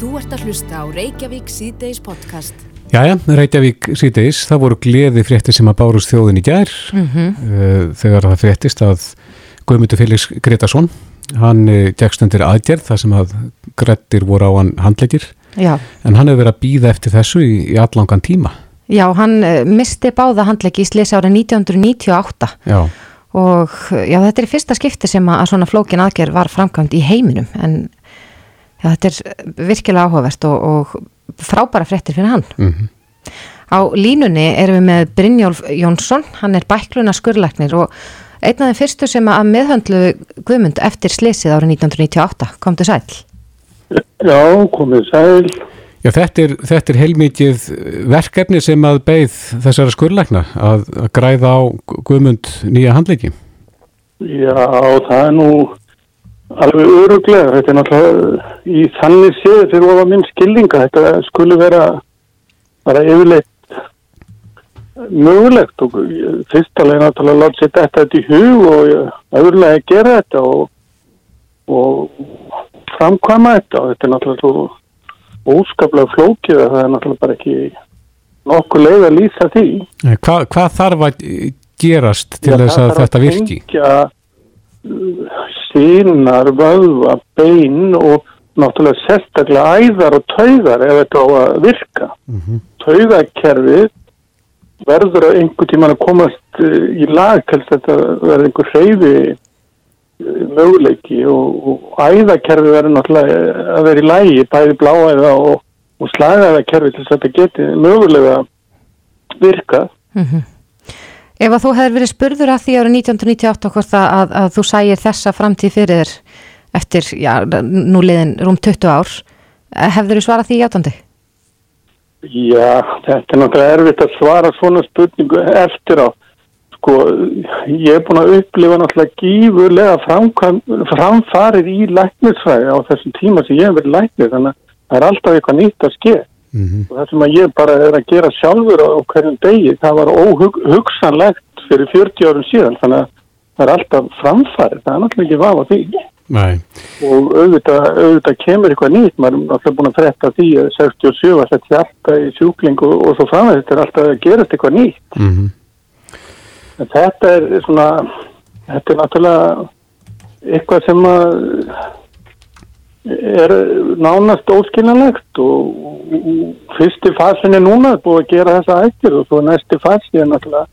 Þú ert að hlusta á Reykjavík síðdeis podcast. Jæja, Reykjavík síðdeis, það voru gleði frétti sem að bárust þjóðin í gær. Mm þegar það fréttist að Guðmundur Felix Gretarsson hann gegst undir aðgerð þar sem að grettir voru á hann handleikir Já, en hann hefur verið að býða eftir þessu í, í allangan tíma. Já hann uh, misti báða handleggi í slisi árið 1998 Já, og já, þetta er fyrsta skipti sem að svona flókin aðgerð var framkvæmt í heiminum. En já, þetta er virkilega áhugavert og, og frábæra fréttir fyrir hann. mm Á línunni erum við með Brynjólf Jónsson, hann er bækluna skurlæknir og einn af þeim fyrstu sem að meðhöndlu Guðmund eftir slisið árið 1998, komdu sæl. Já, komið sæl. Já þetta, er, þetta er heilmikið verkefni sem að beið þessara skurlækna að, að græða á Guðmund nýja handleiki Já, það er nú alveg öruglega. Þetta er náttúrulega í þannig séð fyrir ofa minn skilninga. Þetta skulle vera bara yfirleitt mögulegt og fyrstalega náttúrulega láta sér þetta í hug og öðrulega gera þetta og, og framkvæma þetta og þetta er náttúrulega óskaplega flókið að það er náttúrulega bara ekki nokkuð leið að lýsa því. Hva, Hvað þarf að gerast til Já, þess það að þarf þetta virki? tengja, uh, Sínar, vöðva, bein og náttúrulega sérstaklega æðar og taugar ef þetta á að virka. Mhm. Taugakerfið verður að einhver tíman að komast uh, í lag til þetta verður einhver hreyfi uh, möguleiki og, og æðakerfið verður náttúrulega að vera í lægi, bæði bláæða og, og slagaðakerfið til þess að þetta geti mögulega virkað. Ef að þú hefur verið spurður að því árið 1998 hvort að, að, að þú sægir þessa framtíð fyrir þér eftir, já, nú liðin rúm 20 ár, hefur þú svarað því játandi? Já, þetta er náttúrulega erfitt að svara svona spurningu eftir á. Sko, ég er búin að upplifa náttúrulega gífurlega framkvæm, framfarið í læknisfræði á þessum tíma sem ég hef verið læknir, þannig að það er alltaf eitthvað nýtt að ske. Mhm. Og það sem að ég bara er að gera sjálfur á, hverjum degi, það var óhugsanlegt fyrir 40 árum síðan, þannig að það er alltaf framfarið, það er náttúrulega ekki vafa því Nei, og auðvitað, auðvitað kemur eitthvað nýtt, maður er alltaf búin að fretta því að 67 var þetta hjarta í sjúkling og, og svo framveg, þetta er alltaf að gerast eitthvað nýtt. mm En þetta er svona, þetta er náttúrulega eitthvað sem að er nánast óskiljanlegt og, fyrsti fasin er núna búið að gera þessa ættir og svo næsti fasi er náttúrulega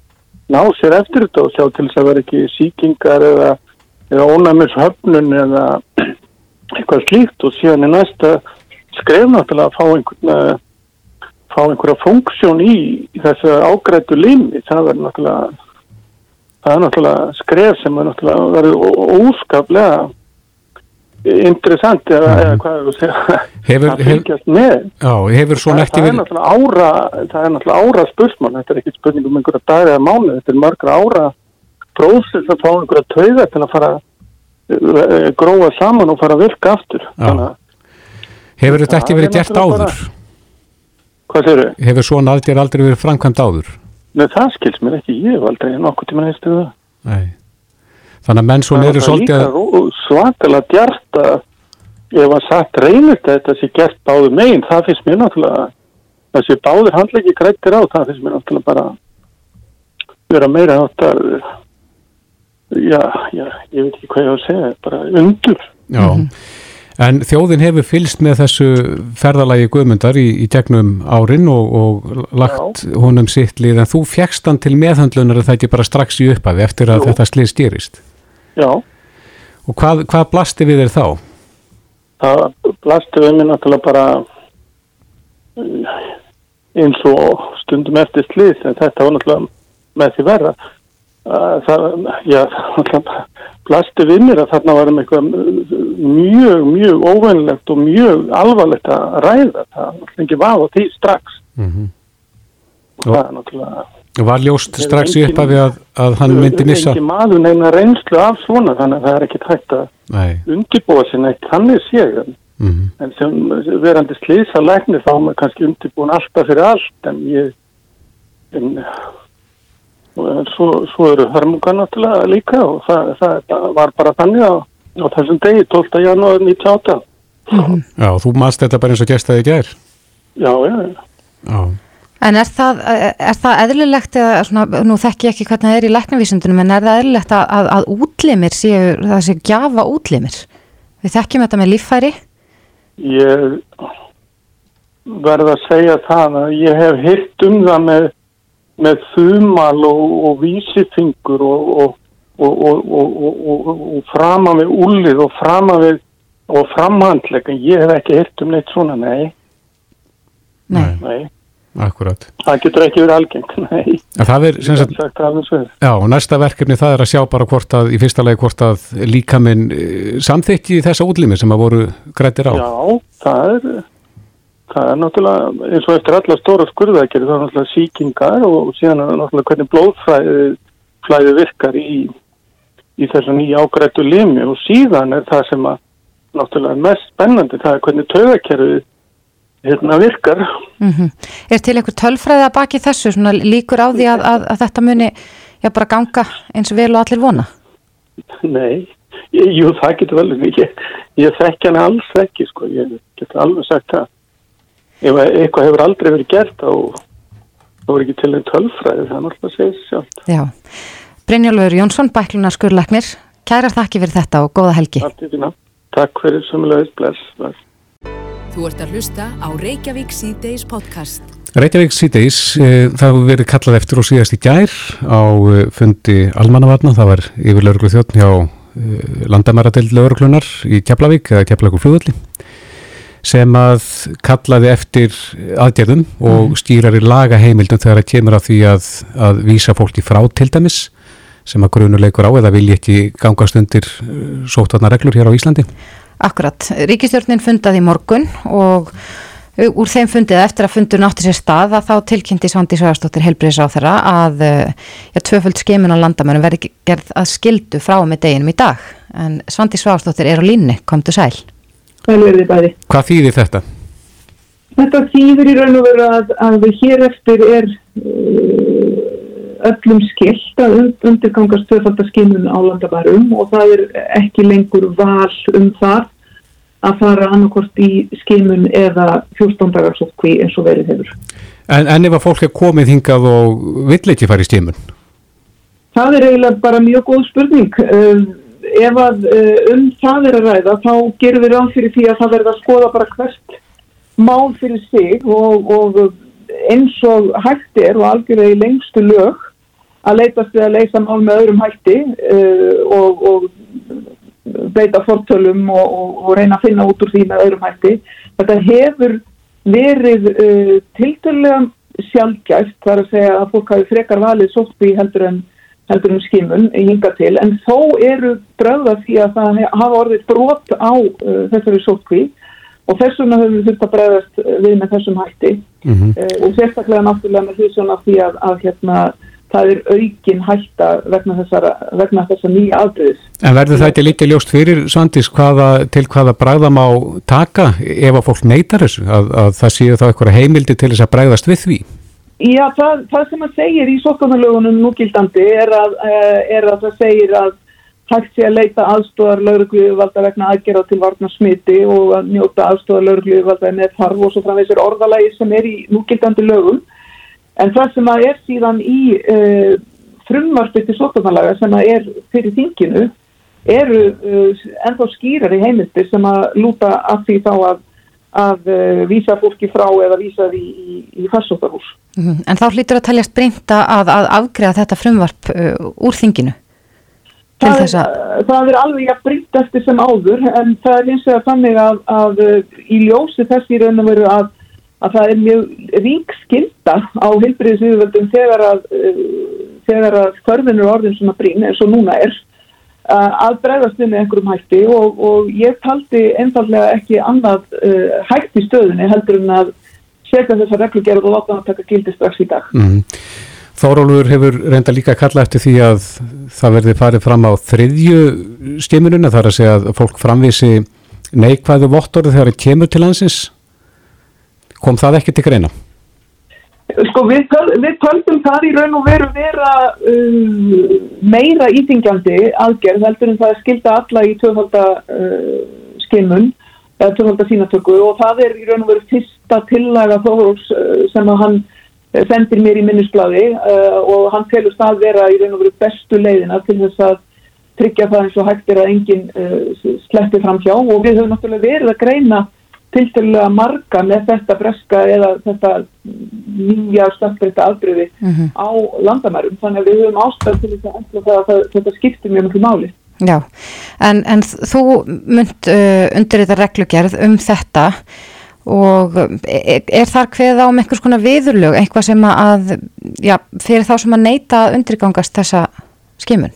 ná sér eftir þetta og sjá til þess að vera ekki síkingar eða, eða ónæmis höfnun eða eitthvað slíkt og síðan er næsta skref náttúrulega að fá einhvern að fá einhverja funksjón í, þessu ágrættu limi, það verður náttúrulega það er náttúrulega skref sem er náttúrulega ó- óskaplega interessant eða, eða hvað er að segja Hefur- að fylgjast með já, hefur það, það er verið ára það er náttúrulega ára spursmann þetta er ekki spurning um einhverja daga eða mánu þetta er margra ára prósess að fá einhverja tauga til að fara uh, gróa saman og fara að virka aftur þannig að, Hefur þetta ekki Það verið er gert áður? hvað sér þau? Hefur svona aðgerð aldrei verið framkvæmt áður? Nei, það skils mér ekki, ég hef aldrei nokkuð tíma heistu það Nei. Þannig að menn það er svolítið líka að... ró- svakalega djart að ef að satt reynist að þetta sé gert báður megin, það finnst mér náttúrulega þessi báður handleggi grættir á það finnst mér náttúrulega bara vera meira átt að já, já, ég veit ekki hvað ég á að segja bara undur Já. En þjóðin hefur fylst með þessu ferðalagi Guðmundar í, í gegnum árin og, og lagt honum sitt lið en þú fjekst hann til meðhandlunar að það ekki bara strax í uppaði eftir að Jú. þetta slið stýrist. Já, Og hvað, hvað blasti við þér þá? það blasti við mér náttúrulega bara uh, eins og stundum eftir slið en þetta var náttúrulega með því verða Uh, það, já, náttúrulega blasti við mér að þarna varum eitthvað mjög, mjög óvennlegt og mjög alvarlegt að ræða. Það var náttúrulega ekki vafa því strax. Mm og það er náttúrulega Var ljóst strax í uppaði að, að hann myndi missa? ekki maður neina reynslu af svona þannig að það er ekki hægt að Nei. undirbúa sér neitt þannig séð Mm en sem verandi slýsa lækni þá er maður kannski undirbúin alltaf fyrir allt en ég en, og svo, svo eru hörmungar náttúrulega líka og það, það, það var bara þannig á, á þessum degi 12. janúar 1998 Já, þú maðurst þetta bara eins og gestaði í gær. Já, já, já. Já. En er það, er það eðlilegt eða svona, nú þekki ég ekki hvernig það er í læknavísundunum en er það eðlilegt að, að, að útlimir séu, það séu gjafa útlimir? Við þekkjum þetta með líffæri? Ég verð að segja það að ég hef hýrt um það með, með þumal og, og vísifingur og, og, og frama við úlið og frama við og framhandleg en ég hef ekki hýrt um neitt svona, nei. Nei. Nei. Akkurat. Það getur ekki verið algengt, nei. En það er, sem sagt, já, næsta verkefni það er að sjá bara hvort að, í fyrsta lagi hvort að líkaminn samþykki þessa útlimi sem að voru grættir á. Já, það er, það er náttúrulega, eins og eftir alla stóra skurðaðgerði, það er náttúrulega síkingar og síðan er náttúrulega hvernig blóðflæði flæði virkar í, í þessu nýja ágrættu limi og síðan er það sem að náttúrulega mest spennandi, það er hvernig taugakerfið hérna virkar. Mm Er til einhver tölfræði að baki þessu, svona líkur á því að, að, að þetta muni já, bara ganga eins og vel og allir vona? Nei, ég, jú það getur vel, ég, ég þekki hann alls ekki, sko, ég getur alveg sagt það. Ef eitthvað hefur aldrei verið gert þá þá er ekki til einn tölfræði, það er náttúrulega að segja sjálf. Já. Brynjólfur Jónsson, bæklunar skurleiknir, kærar þakki fyrir þetta og góða helgi. Takk fyrir sömulegis, bless, bless. Þú ert að hlusta á Reykjavík C-Days podcast. Reykjavík síðdeis, e, það hefur verið kallað eftir og síðast í gær á e, fundi almannavarna, það var yfir lauruglu þjóttn hjá e, landamæradeild lauruglunar í Keflavík eða Keflavík flugvöldi sem að kallaði eftir aðgerðum og stýrar í lagaheimildum þegar það kemur að því að, að vísa fólki frá til dæmis sem að grunuleikur á eða vilji ekki gangast undir sótvarnar reglur hér á Íslandi. Akkurat, ríkistjórnin fundaði í morgun og úr þeim fundið eftir að fundur nátti sér stað að þá tilkynnti Svandi Svæðarstóttir helbriðis á þeirra að ja, tvöföld skemun á landamærum verði gerð að skildu frá með deginum í dag en Svandi Svæðarstóttir er á línni, komdu sæl. Hvað þýðir þetta? Þetta þýðir í raun og veru að, að hér eftir er uh, öllum skilt að und- undirgangast tvöfaldaskimun á landabærum og það er ekki lengur val um það að fara annarkort í skimun eða 14 dagar sótkví eins og verið hefur. En, en ef að fólk er komið hingað og vill ekki fara í stímun? Það er eiginlega bara mjög góð spurning. Uh, ef að uh, um það er að ræða þá gerum við ráð fyrir því að það verða að skoða bara hvert mál fyrir sig og, og eins og hægt er og algjörlega í lengstu lög að leitast við að leysa mál með öðrum hætti uh, og, og beita fortölum og, og, og reyna að finna út úr því með öðrum hætti. Þetta hefur verið uh, tiltölulega sjálfgæft, það er að segja að fólk hafi frekar valið sótti heldur en heldur um skimun í hinga til, en þó eru bröða því að það hafa orðið brot á uh, þessari sótkví og þess vegna höfum við þurft að bregðast uh, við með þessum hætti Mm uh, og sérstaklega náttúrulega með því svona því að, að hérna, það er aukin hætta vegna, þessara, vegna þessa nýja afbreyðis. En verður það ekki líka ljóst fyrir, Svandís, hvaða, til hvaða bræða má taka ef að fólk neytar þessu? Að, að það séu þá eitthvað heimildi til þess að bræðast við því? Já, það, það sem að segir í sóttanarlögunum núgildandi er að, eh, er að það segir að hægt sé að leita aðstóðar laurugluvalda vegna aðgerða til varna smiti og að njóta aðstóðar laurugluvalda með þarf og svo framvegs er orðalagi sem er í núgildandi lögum. En það sem að er síðan í uh, frumvarpi til sóttanarlaga sem að er fyrir þinginu eru uh, ennþá skýrari heimildir sem að lúta að því þá að, að uh, vísa fólki frá eða vísa því í, í farsóttarhús. Mhm. En þá hlýtur að teljast breyta að, að afgreða þetta frumvarp úr þinginu til Það þess er, að, það er alveg jafn brýtt eftir sem áður en það er eins og þannig að, að uh, í ljósi þess í raun og veru að, að það er mjög rík skilda á heilbriðisviðvöldum þegar að uh, þegar að er orðin svona brýn eins og núna er uh, að bregðast við með einhverjum hætti og, og ég taldi einfallega ekki annað uh, hægt í stöðunni heldur en að setja þessa reglugerð og láta hann taka gildi strax í dag. Mm. Þórólfur hefur reynda líka að kalla eftir því að það verði farið fram á þriðju stimununa, þar að segja að fólk framvísi neikvæðu vottorðu þegar það kemur til landsins. Kom það ekki til greina? Sko við, töl, við töldum það í raun og veru vera uh, meira íþingjandi aðgerð heldur en það er skilda alla í tvöfalda uh, eða tvöfalda sínatöku og það er í raun og veru fyrsta tillaga þóðurs sem að hann sendir mér í minnisbladi uh, og hann telur stað vera í raun og veru bestu leiðina til þess að tryggja það eins og hægt er að enginn uh, sleppir fram hjá og við höfum náttúrulega verið að greina tilfellega marga með þetta breska eða þetta nýja stökkbreyta afbreyði mm -hmm. á landamærum þannig að við höfum ástæð til þess að, að, að þetta skiptir mjög mjög máli. Já, en, en þú mynd uh, undir þetta reglugerð um þetta og er, er þar hverð á með einhvers konar viðurlög, eitthvað sem að, já, fyrir þá sem að neyta undirgangast þessa skimun?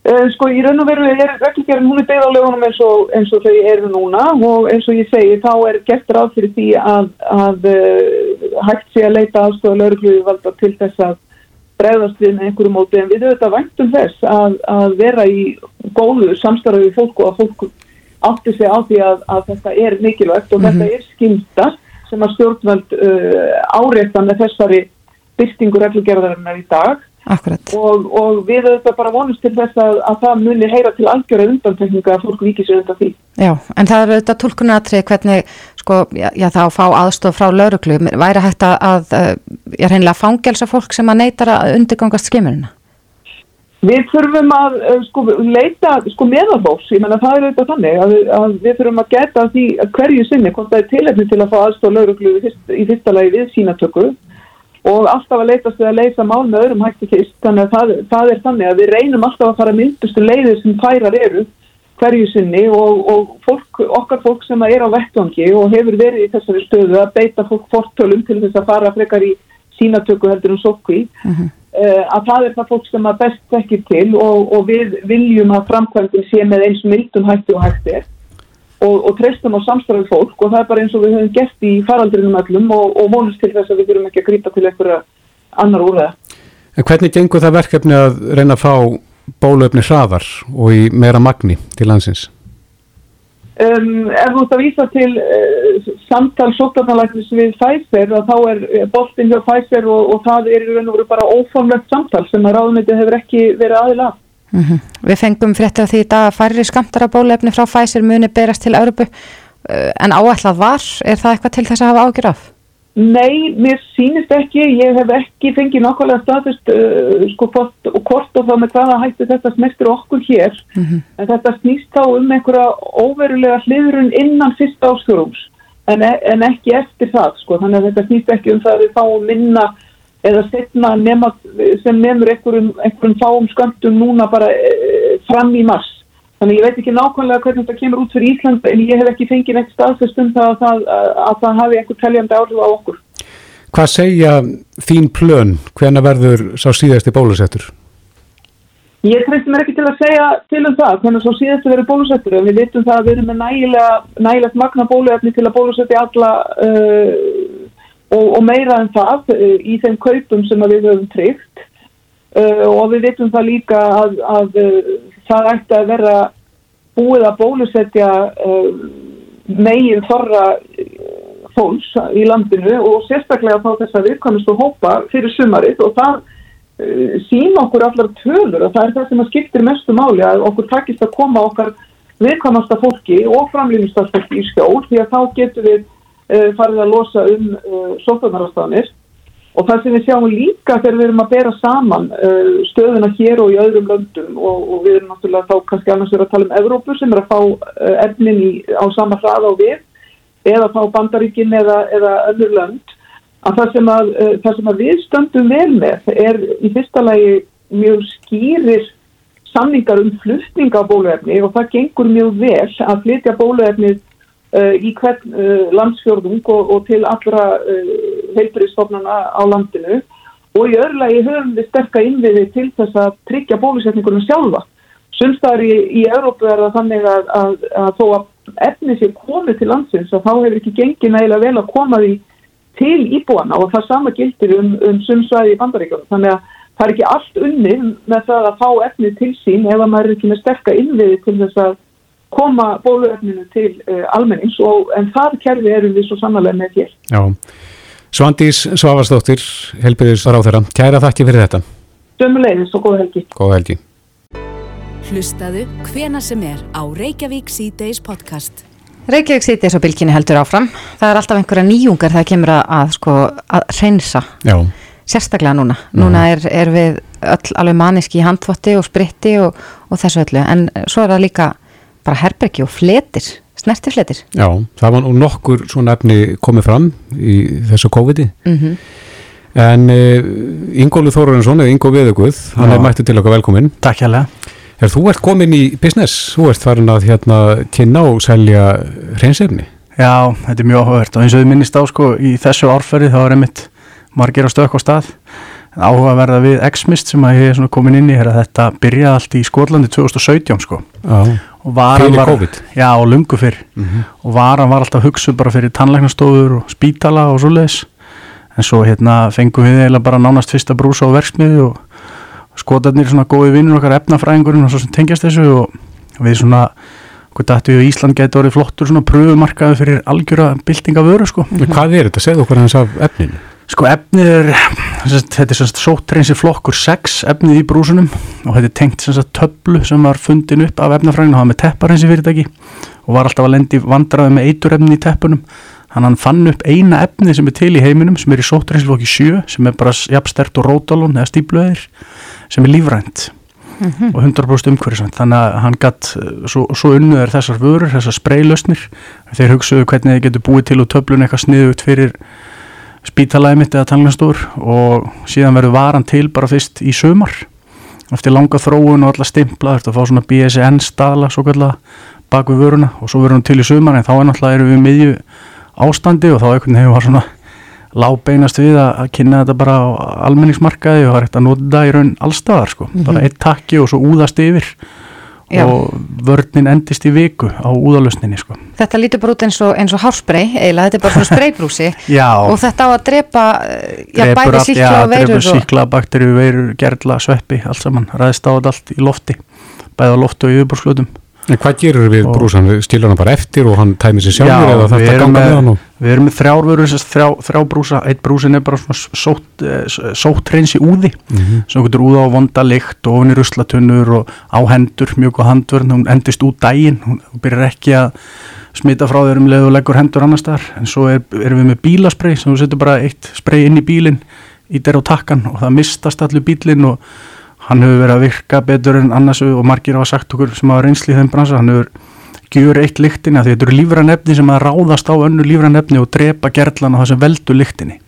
Uh, sko, í raun og veru er reglugjörn, hún er beigð á lögunum eins eins og þau eru núna og eins og ég segi, þá er gert ráð fyrir því að, að uh, hægt sé að leita aðstofa laurugluði valda til þess að bregðast við með einhverju móti, en við auðvitað væntum þess að, að vera í góðu samstarfið við fólk og að fólk átti sig á því að, að þetta er mikilvægt og mm -hmm. þetta er skynda sem að stjórnvöld uh, áreita með þessari byrtingur reglugjörðarinnar í dag og, og við auðvitað bara vonumst til þess að, að það muni heyra til algjörða undantekninga að fólk vikið sér undan því. Já, en það er auðvitað tólkunatrið hvernig sko, já, já þá fá aðstof frá lauruglu, væri hægt að, að ég er hennilega fangelsa fólk sem að neytar að undirgangast skimurina? Við þurfum að uh, sko, leita sko, meðalfólks, ég menna það er auðvitað þannig að, að við þurfum að geta því að hverju sinni hvort það er tilhefni til að fá aðstof lauruglu í, fyrst, í fyrsta lagi við sínatöku og alltaf að leitast við að leysa mál með öðrum hætti fyrst, þannig að það, það er þannig að við reynum alltaf að fara myndustu leiðir sem færar eru hverju sinni og, og fólk, okkar fólk sem er á vettvangi og hefur verið í þessari stöðu að beita fólk fortölum til þess að fara frekar í sínatöku heldur um sokki uh -huh. uh, að það er það fólk sem að best þekkir til og, og við viljum að framkvæmdum sé með eins mildum hætti og hætti og, og treystum á samstæðu fólk og það er bara eins og við höfum gert í faraldrinum öllum og, og vonust til þess að við þurfum ekki að grýpa til einhverja annar úrlega. En hvernig gengur það verkefni að reyna að fá bólöfni hraðar og í meira magni til landsins? Um, ef þú ert að vísa til uh, samtal sótarnalæknis við Pfizer þá er eh, boltin hjá Pfizer og, og það er í raun og veru bara óformlegt samtal sem að ráðmyndi hefur ekki verið aðila. Mm -hmm. Við fengum frétti á því að færri skamtara bólefni frá Pfizer muni berast til Európu uh, en áætlað var, er það eitthvað til þess að hafa ágjur af? Nei, mér sínist ekki, ég hef ekki fengið nákvæmlega staðist uh, sko fótt og kort og þá með hvaða hættu þetta smertir okkur hér. Mm -hmm. en þetta snýst þá um einhverja óverulega hliðrun innan fyrsta áskjórums en, e, en ekki eftir það sko. Þannig að þetta snýst ekki um það að við fáum minna eða setna nema, sem nefnur einhverjum, einhverjum fáum sköndum núna bara e, fram í mars Þannig ég veit ekki nákvæmlega hvernig þetta kemur út fyrir Ísland en ég hef ekki fengið neitt staðfest um það að það, að það hafi einhver teljandi áhrif á okkur. Hvað segja þín plön? Hvena verður sá síðasti bólusettur? Ég trefst mér ekki til að segja til um það hvernig sá síðasti verður bólusettur en við vitum það að við erum með nægilega, nægilegt magna bóluefni til að bólusetti alla uh, og, og meira en það uh, í þeim kaupum sem við höfum treyft uh, og við vitum það líka að, að það ætti að vera búið að bólusetja uh, megin þorra uh, fólks í landinu og sérstaklega þá þess að við komumst að hópa fyrir sumarið og það uh, sína okkur allar tölur og það er það sem að skiptir mestu máli að okkur takist að koma okkar viðkvæmasta fólki og framlýnistafsfólki í skjól því að þá getur við farið að losa um sótarnarastanir Og það sem við sjáum líka þegar við erum að bera saman uh, stöðuna hér og í öðrum löndum og, og við erum náttúrulega þá kannski annars verið að tala um Evrópu sem er að fá uh, efnin í, á sama hraða og við eða fá bandaríkin eða, eða önnur lönd. Að það sem að, uh, það sem að við stöndum vel með er í fyrsta lagi mjög skýrir samningar um flutning á bóluefni og það gengur mjög vel að flytja bóluefnið í hvern uh, landsfjörðung og, og til allra uh, heilbyrjastofnana á landinu og í örlagi höfum við sterka innviði til þess að tryggja bólusetningunum sjálfa. Sumstaðar í, í Európu er það þannig að, að, að þó að efni sér komið til landsins og þá hefur ekki gengið nægilega vel að koma því til íbúana og það sama gildir um, um sumsvæði í bandaríkjum. Þannig að það er ekki allt unnið með það að fá efni til sín ef maður er ekki með sterka innviði til þess að koma bóluefninu til uh, almennings og en það kerfi erum við svo sannlega með hér. Já. Svandís Svavarsdóttir, helbiðis á þeirra. Kæra þakki fyrir þetta. Dömulegis og góð helgi. Góð helgi. Hlustaðu hvena sem er á Reykjavík C-Days podcast. Reykjavík sýti þessu bylginni heldur áfram. Það er alltaf einhverja nýjungar þegar kemur að, að, sko, að reynsa, Já, sérstaklega núna. Núna er, er við öll alveg maniski í handvotti og spritti og, og þessu öllu. En svo er það líka bara herbergi og fletir, snertifletir. já, það var nú nokkur svona efni komið fram í þessu COVID-i Mm en uh, Ingólu Þórarinsson eða Ingó Viðuguð, hann Já. er mættið til okkar velkominn Takk hérlega. Er þú ert komin í business, þú ert farin að hérna kynna og selja hreinsefni Já, þetta er mjög áhugavert og eins og þið minnist á sko í þessu árferði þá er einmitt margir á stökk á stað. Áhugaverða við Xmist sem að ég er svona komin inn í er að þetta byrjaði allt í Skotlandi 2017 sko. Já, Og varan Fyrir var, COVID? Já, og lungu fyrr. Og varan var alltaf hugsuð bara fyrir tannlæknastofur og spítala og svoleiðis. En svo hérna fengum við eiginlega bara nánast fyrsta brúsa á verksmiði og skotarnir svona góði vinnur okkar efnafræðingurinn og svo sem tengjast þessu og við svona hvað dættu við Ísland gæti orðið flottur svona pröfumarkaði fyrir algjöra byltinga vöru sko. mm Hvað er þetta? Segðu okkur hans af efninu Sko efnið er, þetta er sem sagt sóttreinsi flokkur 6 efnið í brúsunum og þetta er tengt sagt töflu sem var fundin upp af efnafræðinu það var með teppareinsi fyrirtæki og var alltaf að lendi vandraði með eiturefni í teppunum. Þannig að hann fann upp eina efnið sem er til í heiminum sem er í sóttreinsi flokki 7 sem er bara jafnstert og rótalón eða stípluðir sem er lífrænt og 100% umhverfisvænt. Þannig að hann gatt, svo, svo unnu er þessar vörur, þessar spreylausnir þeir hugsuðu hvernig þeir getur búið til og töflun eitthvað sniðut fyrir spítalæði mitt eða tannlænstór og síðan verður varan til bara fyrst í sömar eftir langa þróun og alla stimpla þetta að fá svona BSN staðla svo kallega bak við vöruna og svo verður hún til í sömar en þá er náttúrulega erum við miðju ástandi og þá einhvern veginn var svona lábeinast við að, kynna þetta bara á almenningsmarkaði og það er hægt að nota í raun allstaðar sko, bara eitt takki og svo úðast yfir Já. og vörnin endist í viku á úðalösninni sko. Þetta lítur bara út eins og, og hárspray, eiginlega, þetta er bara svona spraybrúsi. Já, og þetta á að drepa, já, drepur bæði síkla já, og veirur og... síkla, bakteríu, veirur, gerla, sveppi allt saman, ræðist á þetta allt í lofti bæði á lofti og í yfirbúrslutum En hvað gerur við brúsan? Stilur hann bara eftir og hann tæmir sér sjálfur eða við þetta ganga með hann og... við erum með þrjár vörur sem sagt þrjá, þrjá brúsa, eitt brúsin er bara svona sótt, eh, sótt reynsi úði Mhm. sem getur úða á vonda lykt og ofin í ruslatunnur og á hendur mjög góð handvörn, hún endist út daginn. Hún byrjar ekki að smita frá þér um leið og leggur hendur annars þar en svo er, erum við með bílasprey sem þú setur bara eitt sprey inn í bílinn í der á takkan og það mistast allur bílinn og hann hefur verið að virka betur en annars og margir hafa sagt okkur sem hafa reynsli í þeim bransa, hann hefur gjör eitt lyktinni að því þetta eru lífræn efni sem að ráðast á önnu lífræn efni og drepa gerlan á það sem veldur lyktinni.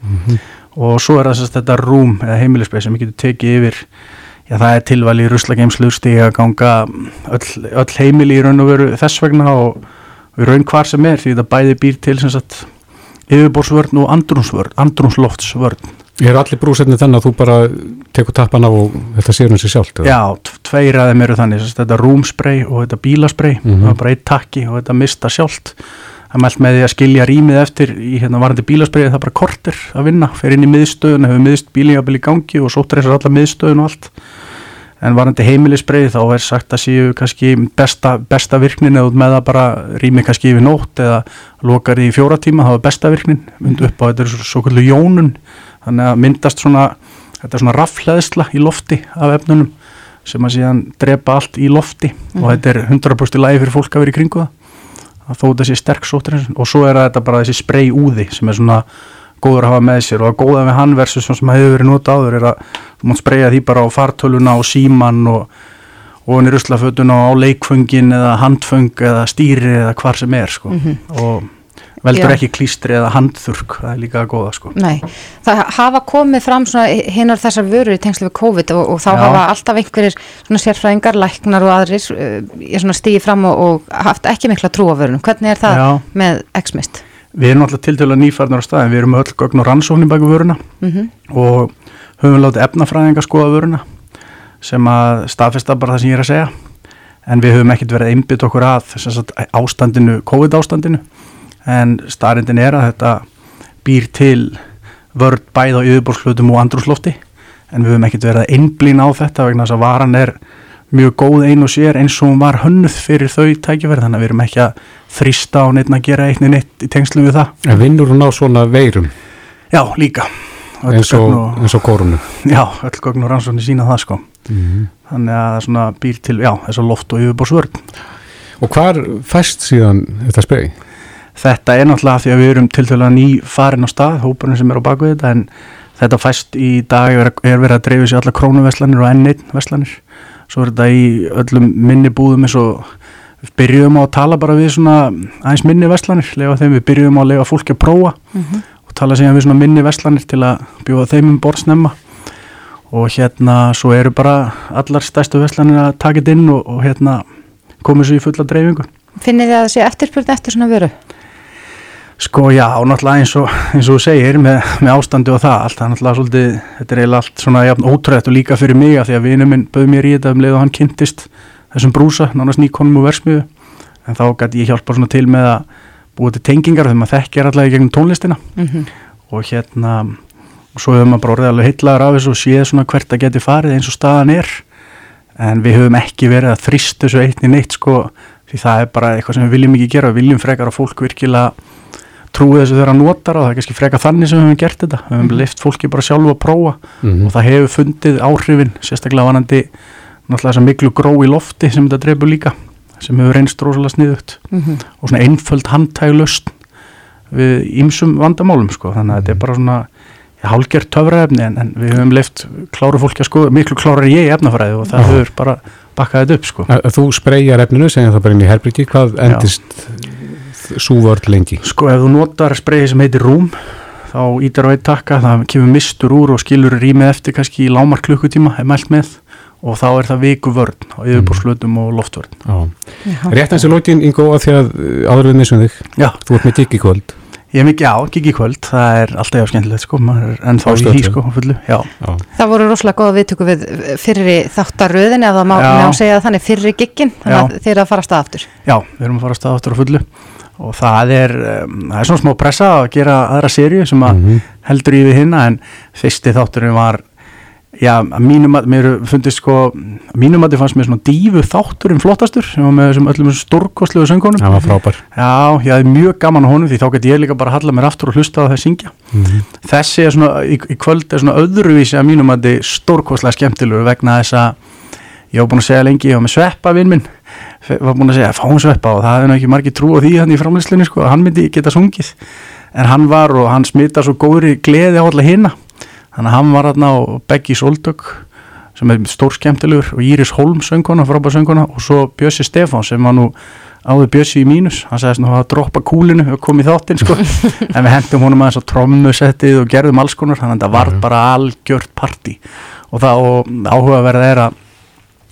Og svo er það sérst þetta rúm eða heimilisbreið sem getur tekið yfir. Já það er tilvæli í ruslageimslu stiga ganga öll, öll heimili í raun og veru þess vegna og, í raun hvar sem er því þetta bæði býr til yfirborðsvörn og andrúnsvörn, andrúnsloftsvörn Er allir brúsefni þannig að þú bara tekur tappan af og þetta sér um sig sjálft? Já, tveir að þeim eru þannig þetta rúmsprey og þetta bílasprey Mhm. það er bara eitt takki og þetta mista sjálft. Það mælt með því að skilja rýmið eftir í hérna varandi bílasprey það er bara kortir að vinna, fer inn í miðstöðun hefur miðst bílingabili í gangi og sóttur þessar alla miðstöðun og allt. En varandi heimilisbrey þá er sagt að séu kannski besta, besta virknin eða með það bara rýmið kannski yfir nótt eða lokar í fjóra tíma þá er besta virknin. Mynd upp á þetta er svo, svo þannig að myndast svona þetta er svona raffleðsla í lofti af efnunum sem að síðan drepa allt í lofti og þetta er 100% í lagi fyrir fólk að vera í kringu það. Að þó sé sterk sóttreinsun og svo er þetta bara þessi spray úði sem er svona góður að hafa með sér og að góða við hann versus sem hefur verið nota áður er að þú mátt spraya því bara á fartöluna og síman og og hann er ruslafötuna á leikföngin eða handföng eða stýri eða hvar sem er sko. Og veldur Já. ekki klístri eða handþurk það er líka að góða sko Nei, það hafa komið fram hinnar þessar vörur í tengslu við COVID og, og þá Já. hafa alltaf einhverjir sérfræðingar, læknar og aðrir svona stíði fram og, og haft ekki mikla trú á vörunum. Hvernig er það Já. með X-Mist? Við erum alltaf til að nýfarnar á staðin, við erum öll gögn og rannsóknir baki vöruna Mm og höfum látið efnafræðinga skoða vöruna sem að staðfesta bara það sem ég er að segja en við höfum ekkert verið einbytt okkur að ástandinu, COVID ástandinu en starrindin er að þetta býr til vörd bæð á yfirbórslutum og andrúslofti en við höfum ekkert verið að einblýna á þetta vegna þess að varan er mjög góð ein og sér eins og hún var hönnuð fyrir þau tækifæri. Þannig að við erum ekki að þrýsta á neitt að gera eitt neitt í tengslum við það. En vinnur hún á svona veirum? Já, líka. Öll eins og, og- og kórunu? Já, öll gögn og rannsóknir sína það sko. Mhm. þannig að það svona býr til, já, þess að loft og yfirbórsvörn Og hvar fæst síðan þetta spray? Þetta er náttúrulega því að við erum til dæla ný farin á stað, hópurinn sem er á baku þetta en þetta fæst í dag er, er verið að dreifja sér alla krónuveslanir og N1 veslanir svo er þetta í öllum minni búðum eins og við byrjuðum á að tala bara við svona aðeins minni veslanir, lega þeim við byrjuðum á að lega fólki að prófa Mm -hmm. og tala síðan við svona minni veslanir til að bjóða þeim um borðsnemma og hérna svo eru bara allar stærstu veslanir að taka þetta inn og, og hérna komið svo í fulla dreifingu Finnir þið að það sé eftirspurn eftir svona vöru? Sko já, náttúrulega eins og, eins og þú segir með, með ástandi og það allt, það er náttúrulega svolítið, þetta er eiginlega allt svona jafn ótrúið og líka fyrir mig að því að vinnu minn bauð mér í þetta um leið og hann kynntist þessum brúsa, nánast nýkonum og versmiðu en þá gæti ég hjálpa svona til með að búið til tengingar þegar maður þekkir allavega í gegnum tónlistina. Mm -hmm. og hérna og svo hefur maður bara orðið alveg heitlaður af þessu og séð svona hvert það geti farið eins og staðan er. En við höfum ekki verið að þrýst þessu eitt í neitt sko því það er bara eitthvað sem við viljum ekki gera við viljum frekar að fólk virkilega trúi þessu þegar það notar og það er kannski frekar þannig sem við höfum gert þetta við höfum leift fólki bara sjálfu að prófa Mhm. og það hefur fundið áhrifin sérstaklega vanandi náttúrulega þess að miklu gró í lofti sem þetta dreifur líka sem hefur reynst rosalega sniðugt Mhm. og svona einföld handtæglust við ýmsum vandamálum sko. þannig að þetta er bara svona ja, hálgert töfraefni en, en við höfum leift kláru fólki að sko, miklu klárar ég í efnafræði og það Já. hefur bara bakkað þetta upp sko. Þú spreyjar efninu, segjum það bara inn í herbyrgi, hvað endist súvörd lengi? sko ef þú notar spreyið sem heitir rúm þá ítar á eitt takka, það kemur mistur úr og skilur rýmið eftir kannski í lámar klukkutíma er mælt með og þá er það viku vörn á yfirbúrslutum og loftvörn. Rétt eins og lókin, Ingo, að því að áður við missum þig, Já, þú ert með gig í kvöld. ég er mikið á, gigi kvöld, það er alltaf já skemmtilegt sko, maður er ennþá Á í Stöð því tvö. sko, fullu, já, Já. Það voru rosalega góða viðtöku við fyrri þáttaröðin eða má, segja það þannig fyrri giggin þannig að þeir eru að fara að stað aftur. Já, við erum að fara að staða áttur á fullu og það er, um, það er svona smá pressa að gera aðra seríu sem að Mhm. heldur í við hinna en fyrsti þátturinn var já, mínum að mér fundist sko, mínum að þið fannst mér svona dífu þátturinn flottastur sem var með þessum öllum stórkostlegu söngunum Það var frábær. já, ég hafði mjög gaman á honum því þá gæti ég líka bara að halla mér aftur og hlusta á það að syngja Mhm. þessi er svona, í, í kvöld er svona öðruvísi að mínum að þið stórkostlega skemmtilegu vegna þess að ég var búin að segja lengi, ég var með sveppa vinn minn. Var búin að segja, fáum sveppa og það hefði nú ekki margir trú á því hann í framlýslinni sko, að hann myndi geta sungið. En hann var og hann smita svo góðri gleði á alla hina. Þannig að hann var hann á Beggi Soldök sem er stór skemmtilegur og Íris Holm sönguna, frábær sönguna og svo Bjössi Stefán sem var nú áður Bjössi í mínus, hann sagðist nú að droppa kúlinu og kom í þáttinn sko. En við hendum honum aðeins á trommusettið og gerðum alls konar, þannig að það var bara algjört partí. Og það og áhugaverð er að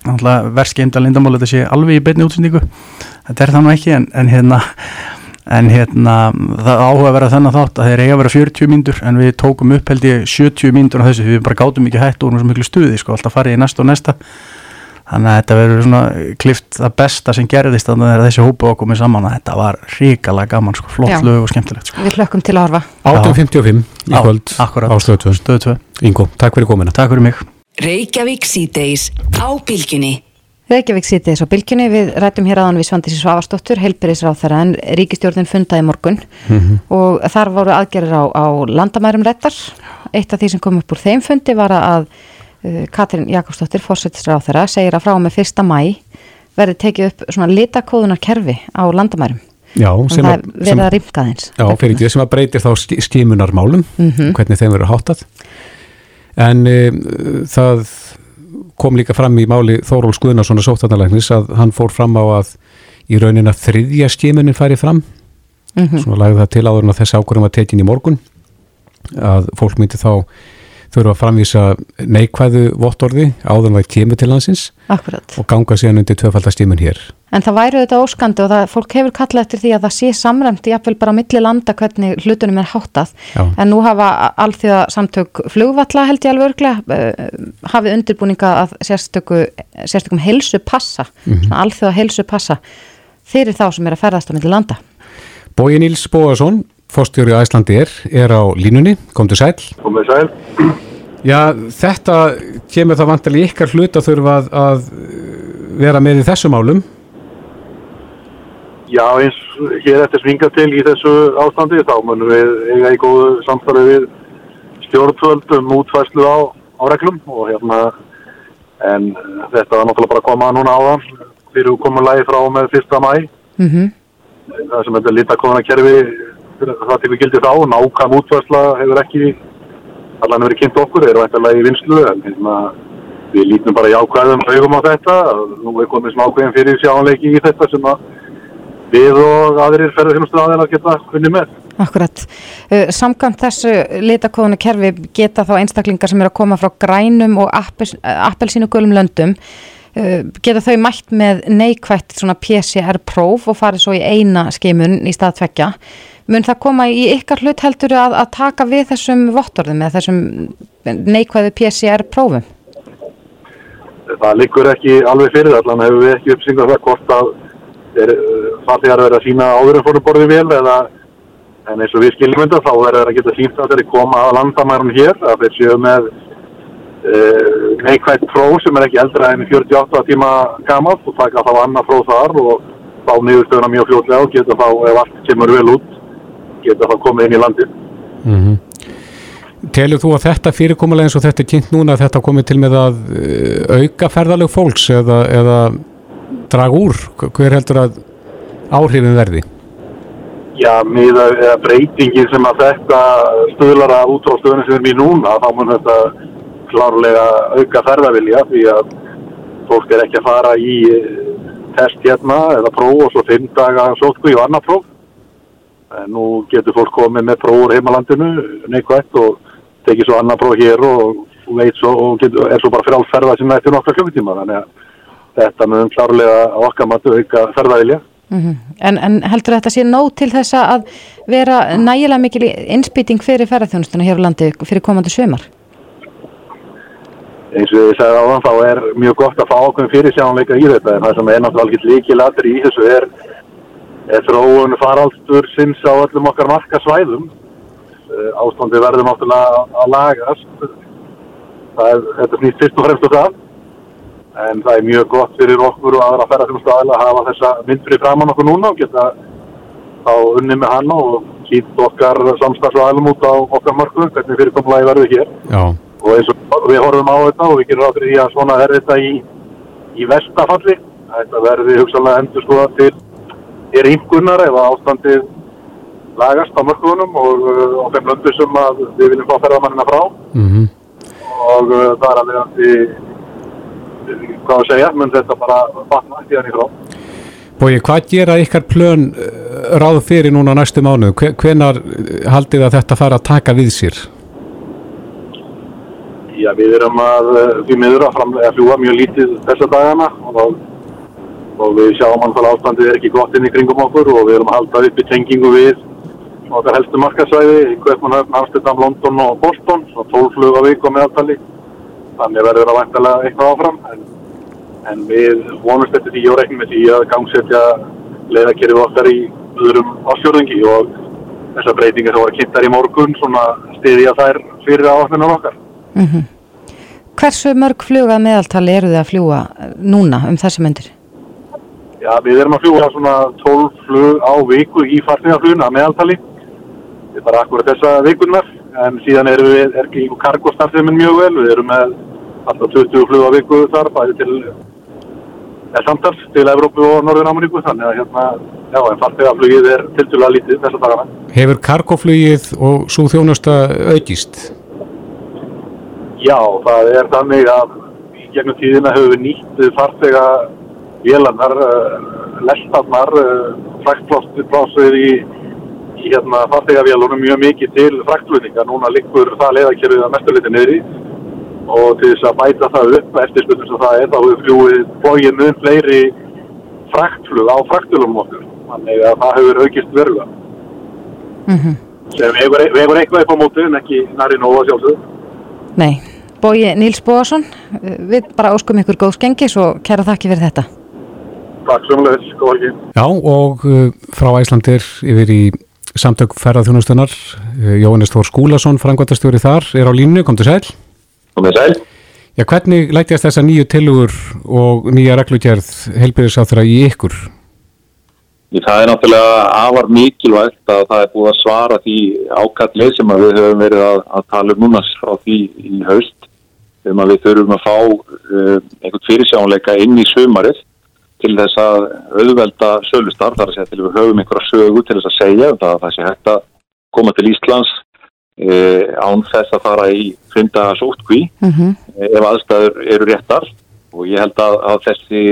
verðskeind að lindamál þetta sé alveg í beinni útsendingu þetta er það nú ekki en, en hérna en hérna það áhuga að vera þennan þátt að þeir eiga að vera 40 mínútur en við tókum upp held ég 70 mínútur á þessu því við bara gátum ekki hætt og erum svo miklu stuði sko alltaf farið í næsta og næsta þannig að þetta verður svona klift það besta sem gerðist þannig að þegar þessi hópu var komið saman að þetta var ríkala gaman sko, flott Já. lög og skemmtilegt sko. Við hlökkum til að horfa 18.55 í kvöld akkurat. á stöðu 2. Stöð 2, Ingo, takk fyrir komina. takk fyrir mig Reykjavík síðdeis á bylginni. Reykjavík sýttis á bylgjunni við rættum hér aðan við Svandísi Svavarsdóttur heilbyrðisráð en ríkistjórnin fundaði í morgun Mhm. og þar voru aðgerðir á, á landamærum rættar eitt af því sem kom upp úr þeim fundi var að uh, Katrín Jakobsdóttir fórsetisráð þeirra segir að frá með fyrsta mæ verði tekið upp svona litakóðunar kerfi á landamærum Já, sem að, er sem, já, fyrir ekki sem að breytir þá ski- skimunarmálum, Mhm. hvernig þeim verður háttað. En um, það kom líka fram í máli Þóról Skuðnarssonar sóttarnalæknis að hann fór fram á að í raunin að þriðja skimunin færi fram Mhm. svona lagði það til áður en að þessi ákvörðum var tekin í morgun að fólk myndi þá þurfa að framvísa neikvæðu vottorði áður en það kemur til Akkurat. og ganga síðan undir tvöfaldastimun hér. En það væri þetta óskandi og það, fólk hefur kallað eftir því að það sé samræmt jafnvel bara á milli landa hvernig hlutunum er háttað. Já. En nú hafa alþjóða samtök flugvalla held ég alveg örglega uh, hafið undirbúninga að sérstöku, sérstökum helsu passa, Mhm. svona alþjóða helsu passa fyrir þá sem er að ferðast á milli landa. Bói Níls Bóasson, fórstjóri Æslandi er, er á línunni, komdu sæl. Komið sæl. Já, þetta kemur það vantilega í ykkar hlut að þurfa að, að vera með í þessu málum. Já, eins hér eftir svinga til í þessu ástandi þá munum við eiga í góðu samstarfi við stjórnvöld um útfæslu á, á reglum og hérna en þetta var náttúrulega bara að koma núna áðan fyrir komulagi frá og með fyrsta mæ Mm það sem þetta litakona kerfi það tekur gildi þá, nákvæm útværsla hefur ekki allan verið kynnt okkur, þeir eru eftirlega í vinslu en hérna, við lítum bara jákvæðum augum á þetta, nú er komið smá ákveðin fyrir sjáanleiki í þetta sem að við og aðrir ferðarþjónustu aðeinar geta kunni með. Akkurat. Uh, Samkvæmt þessu litakóðuna kerfi geta þá einstaklingar sem eru að koma frá grænum og appelsínu gulum löndum uh, geta þau mætt með neikvægt svona PCR-próf og farið svo í eina skimun í stað tvekja. Mun það koma í ykkar hlut heldur að, að taka við þessum vottorðum eða þessum neikvæðu PCR-prófum? Það liggur ekki alveg fyrir allan hefur við ekki uppsyngat það hvort að farþegar verið að sína áður en fórum borðið vel eða en eins og við skiljum þetta þá verður það að geta sínt að þeir koma að landamærum hér að þeir séu með uh, neikvægt próf sem er ekki eldra enn 48 tíma gamalt og taka þá annað próf þar og þá niðurstöðuna mjög fljóðlega og geta þá ef allt kemur vel út geta þá komið inn í landi mm -hmm. Telur þú að þetta fyrirkomulega eins og þetta er kynnt núna að þetta komið til með að auka ferðalög fólks eða, eða draga úr? Hver heldur að áhrifin verði? Já, með breytingin sem að þetta stöðlar að út á stöðunum sem er mér núna, þá mun þetta klárlega auka ferðavilja því að fólk er ekki að fara í test hérna eða próf og svo fimm daga sótkví og annar próf. Nú getur fólk komið með prófur heimalandinu neikvægt og tekið svo annar próf hér og veit svo og getur, er svo bara fyrir allt ferða sem eftir nokkra klukkutíma. Þannig að þetta mun klárlega okkar matu auka ferðavilja. Mm -hmm. en, en heldur þetta sé nóg til þess að vera nægilega mikil innspýting fyrir ferðarþjónustuna hér á landi fyrir komandi sömar? Eins og ég segði á þann þá er mjög gott að fá okkur fyrir sjáanleika í þetta en það sem er náttúrulega líki latur í þessu er þróun faraldstur sinns á öllum okkar marka svæðum ástandi verður náttúrulega að lagast. Það er, þetta snýst fyrst og fremst og það. En það er mjög gott fyrir okkur og aðra ferðarþjónustu aðla að hafa þessa mynd fyrir framann okkur núna og geta þá unni með hann og kýtt okkar samstagsvæðlum út á okkar mörgu hvernig fyrirkomlaði verður hér. Já. og eins og við horfum á þetta og við gerum áfyrir því að svona er þetta í, í vestafalli þetta verður hugsanlega endur skoða til er yngunar eða ástandið lagast á mörgunum og á þeim löndu sem við viljum fá ferðamannina frá mm -hmm. og uh, það er að vera því hvað að segja, menn þetta bara vatna ekki hann í frá. Bói, hvað gera ykkar plön ráð fyrir núna næstu mánu? Hvenar haldið að þetta fara að taka við sér? Já, við erum að við miður að, að fljúa mjög lítið þessa dagana og, og við sjáum að ástandið er ekki gott inn í kringum okkur og við erum að halda upp í tengingu við okkar helstu markasvæði, Kvöpmanhöfn, Amsterdam, London og Boston, svo 12 flug á vik og meðaltali þannig verður það vantilega eitthvað áfram en, en við vonumst eftir því og regnum með því að gangsetja leiðakerfið okkar í öðrum ásjörðingi og þessar breytingar sem voru kynntar í morgun svona stiðja þær fyrir áhugnum okkar mm -hmm. Hversu mörg fluga meðaltali eru þið að fljúa núna um þessi myndir? Já, við erum að fljúa svona 12 flug á viku í fartningafluguna meðaltali við bara akkurat þessa vikunnar en síðan erum við, er ekki kargostarfiminn mjög vel, við erum með alltaf 20 flug á viku þar, bæði til eða samtals til Evrópu og Norðun-Ameríku, þannig að hérna já, en fartegaflugið er tildulega lítið þessa dagana. Hefur kargoflugið og svo þjónusta aukist? Já, það er þannig að í gegnum tíðina hefur við nýtt fartega vélarnar, lestarnar, fræktplásið í í hérna fartegavélunum mjög mikið til fraktflutninga. Núna liggur það leiðakerfið að mestuleiti niður í og til þess að bæta það upp eftir spilnum sem það er þá hefur fljúið mun fleiri fraktflug á fraktflugum okkur. Þannig að það hefur aukist verulega. Mm -hmm. Við hefur eitthvað upp á móti en ekki næri nóga sjálfsög. Nei. Bói Níls Bóðarsson, við bara óskum ykkur góð skengis og kæra þakki fyrir þetta. Takk sömulegis, góð ekki. Já og uh, frá Æslandir yfir í samtök ferðarþjónustunar Jóhannes Þór Skúlason, frangvæntastjóri þar er á línu, kom til sæl. Kom til sæl. Já, hvernig lætjast þessa nýju tilugur og nýja reglugjörð helbyrðisáþra í ykkur? Það er náttúrulega afar mikilvægt að það er búið að svara því ákallið sem við höfum verið að, að tala um núna frá því í haust. Um að við þurfum að fá uh, einhvern fyrirsjánleika inn í sömarið til þess að auðvelda sölustar, þar að segja til við höfum einhverja sögu til þess að segja um það að það sé hægt að koma til Íslands e, án þess að fara í fynda sótkví Mm ef aðstæður eru réttar og ég held að, að þessi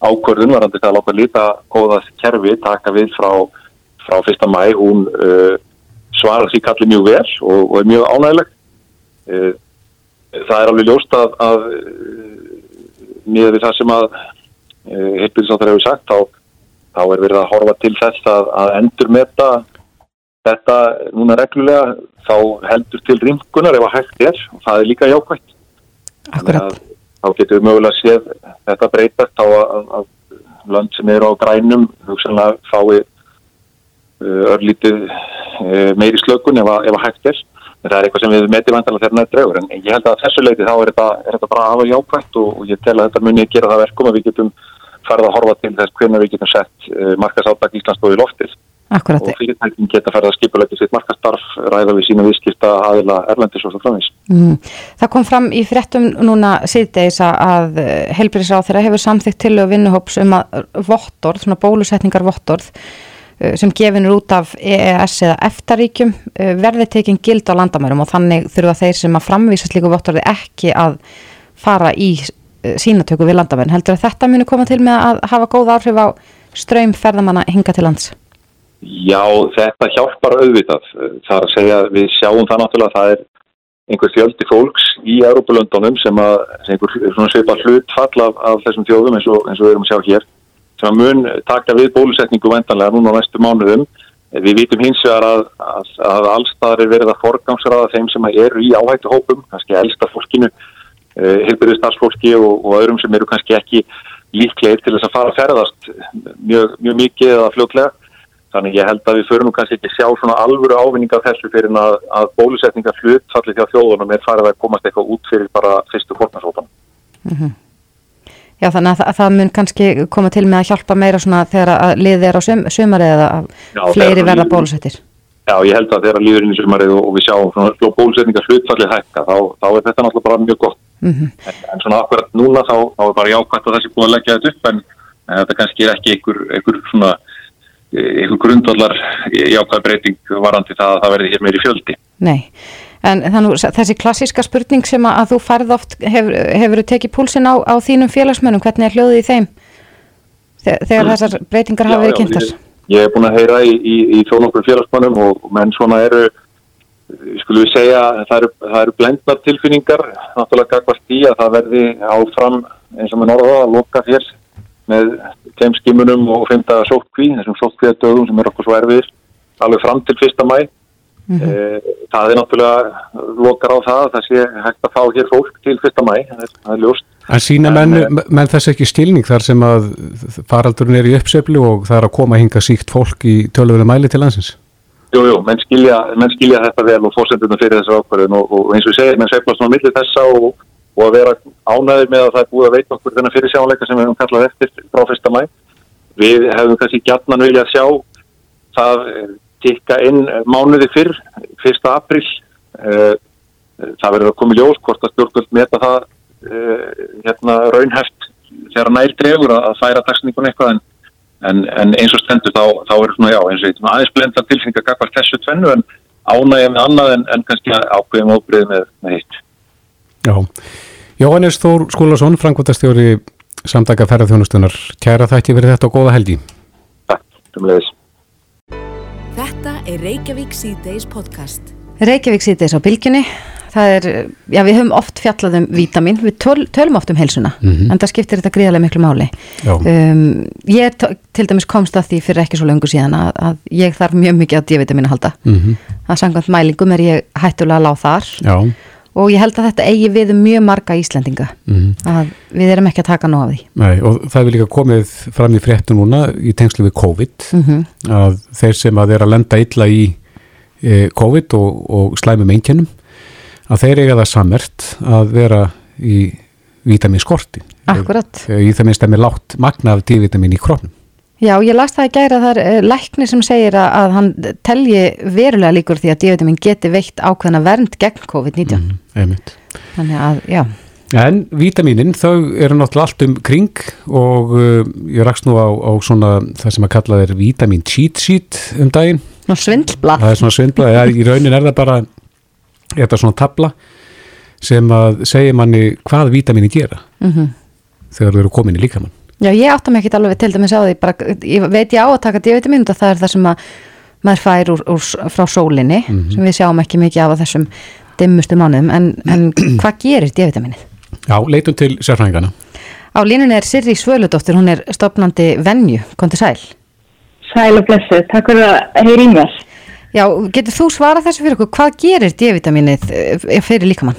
ákvörðun varandi það að láta líta góða kerfi taka við frá, frá 1. mæ hún uh, svarar því kalli mjög vel og, og er mjög ánægileg uh, það er alveg ljóst að, að miða við það sem að uh, heilbyrðisáttar hefur sagt þá, þá er verið að horfa til þess að, að endur meta þetta núna reglulega þá heldur til ringunar ef að hægt er og það er líka jákvægt Akkurat. Þá getum við mögulega séð þetta breytast á að, að, lönd sem eru á grænum hugsanlega fái uh, örlítið uh, meiri slökun ef, að- ef að hægt er. En Það er eitthvað sem við metið vantanlega þegar nætt draugur. En ég held að þessu leiti þá er þetta, er þetta bara afa jákvæmt og, og ég tel að þetta muni gera það verkum að við getum farið að horfa til þess hvernig við getum sett uh, markasátak Íslandsdói í loftið Akkurat. og fyrirtækin geta farið að skipulegja sitt markastarf, ræða við sína viðskipta aðila erlendis og svo framins. Mm. Það kom fram í fréttum núna síðdeis að- að helbriðsráð þeirra hefur samþygt til og vinnuhóps um að vottorð, svona bólusetningar vottorð uh, sem gefinur út af EES eða EFTA-ríkjum verði tekin gild á landamærum og þannig þurfa þeir sem að framvísa slíku vottorði ekki að fara í sínatöku við landamærin. Heldur að þetta muni koma til með að hafa góð áhrif á ströym ferðamanna hinga til lands? Já, þetta hjálpar auðvitað. Það er að segja, við sjáum það náttúrulega að það er einhver fjöldi fólks í Európa-löndunum sem að svipa hlutfall af, af þessum þjóðum eins og, eins og við erum að sjá hér sem að mun taka við bólusetningu vendanlega núna á næstu mánuðum. Við vitum hins vegar að, að, að allstaðar er verið að forgangsraða þeim sem eru í áhættu hópum, kannski elsta fólkinu, uh, hilbyrðu starfsfólki og, og öðrum sem eru kannski ekki líklegir til þess að fara að ferðast mjög, mjög mikið eða fljótlega. Þannig ég held að við förum kannski ekki sjá svona alvöru ávinning af þessu fyrir að, að bólusetninga hlutfallið hjá þjóðunum er farið að komast eitthvað út fyrir bara fyrstu fórnarsópan. Já, þannig að, það- að það mun kannski koma til með að hjálpa meira svona þegar að liðið er á sum, sumarið eða að Já, fleiri verða líður- bólusettir. Já, ég held að þegar líður inn í sumarið og, og við sjáum svona bólusetninga hlutfallið hækka, þá, þá er þetta náttúrulega bara mjög gott. Mm En, en svona akkurat núna þá, þá er bara jákvæmt að þessi búið að leggja þetta upp en, en þetta kannski er ekki einhver, einhver svona einhver grundvallar jákvæð breyting varandi það að það verði hér meiri fjöldi. Nei, en þannig þessi klassíska spurning sem að, þú færð oft hefur, hefur tekið púlsinn á, á þínum félagsmönnum, hvernig er hljóðið í þeim þegar, þegar þessar breytingar hafa Já, verið já, kynntar? Ég, ég er búin að heyra í, í, í þó nokkur félagsmannum og menn svona eru, skulum við segja, það eru, það eru blendnar tilfinningar, náttúrulega gagvast í að það verði áfram eins og með norða að loka hér með þeim skimunum og fymta sótkví, þessum sótkvíðadöðum sem er okkur svo erfiðir, alveg fram til fyrsta mæ. Eh, Það er náttúrulega lokar á það að það sé hægt að fá hér fólk til fyrsta mæ, það er, það er ljóst. En sína En, menn, eh, menn þess ekki stilning þar sem að faraldurinn er í uppseflu og það er að koma hinga síkt fólk í tölvölu mæli til landsins? Jú, jú, menn menn skilja þetta vel og fórsendurna fyrir þessar ákvarðin og, og eins og ég segi, menn sveiflast á milli þessa og, og að vera ánæður með að það er búið að veita okkur þennan fyrir sjáleika sem við hefum kallað eftir frá fyrsta mæ. Við hefum kannski gjarnan viljað sjá það eh, tikka inn eh, mánuði fyrr, fyrsta april. Eh, Það verður að koma í ljós hvort að stjórnvöld meta það hérna raunhæft þegar nær dregur að færa dagsningun eitthvað en En, en eins og stendur þá, þá er svona já, eins og eitthvað aðeins blenda tilfinninga gagvar þessu tvennu en ánægja með annað en, en kannski ákveðum óbrið með, með hitt. Já. Jóhannes Þór Skúlason, Frankværtastjóri samtaka ferðarþjónustunar. Kæra þætti verið þetta og góða helgi. Takk, umleðis. Þetta er Reykjavík C-Days podcast. Reykjavík sýtis á bylginni það er, já við höfum oft fjallað um vítamin, við töl, tölum oft um heilsuna Mhm. en það skiptir þetta gríðarlega miklu máli. Um, ég til dæmis komst að því fyrir ekki svo löngu síðan að, að ég þarf mjög mikið á D-vitamin að halda. Mm að samkvæmt mælingum er ég hættulega lág þar. Já. og ég held að þetta eigi við um mjög marga Íslendinga Mm að við erum ekki að taka nóg af því. Nei, og það er líka komið fram í fréttu núna í tengslu við COVID Mhm. að þeir sem að er að lenda illa í e, COVID og, og slæmum einkennum að þeir eiga það sammert að vera í vitaminskorti Akkurat. í það minnst að með látt magna af D-vitamin í krónum Já, ég las það að gæra það er eh, læknir sem segir að, að hann telji verulega líkur því að D-vitamin geti veitt ákveðna vernd gegn COVID-19 einmitt þannig að, já, En vítaminin, þau eru náttúrulega allt um kring og uh, ég rakst nú á, á svona það sem að kalla þeir vítamin cheat sheet um daginn. Ná svindlblad. Það er svona svindla, ja, í raunin er það bara þetta svona tabla sem að segja manni hvað vítaminin gera Mm þegar þau eru komin í líkamann. Já, ég átta mig ekki alveg til dæmis á því, bara, ég veit ég á að taka D-vitamin og það er það sem að maður fær úr, úr, frá sólinni Mhm. sem við sjáum ekki mikið af á þessum dimmustu mánuðum, en, en hvað gerir D-vitaminið? Já, leitum til sérfræðingana. Á línunni er Sirri Svöludóttir, hún er stopnandi venju, konti sæl. Sæl og blessu, takk fyrir að heyri í mér. Já, getur þú svarað þessu fyrir okkur, hvað gerir D-vitaminið eh, fyrir líkamann?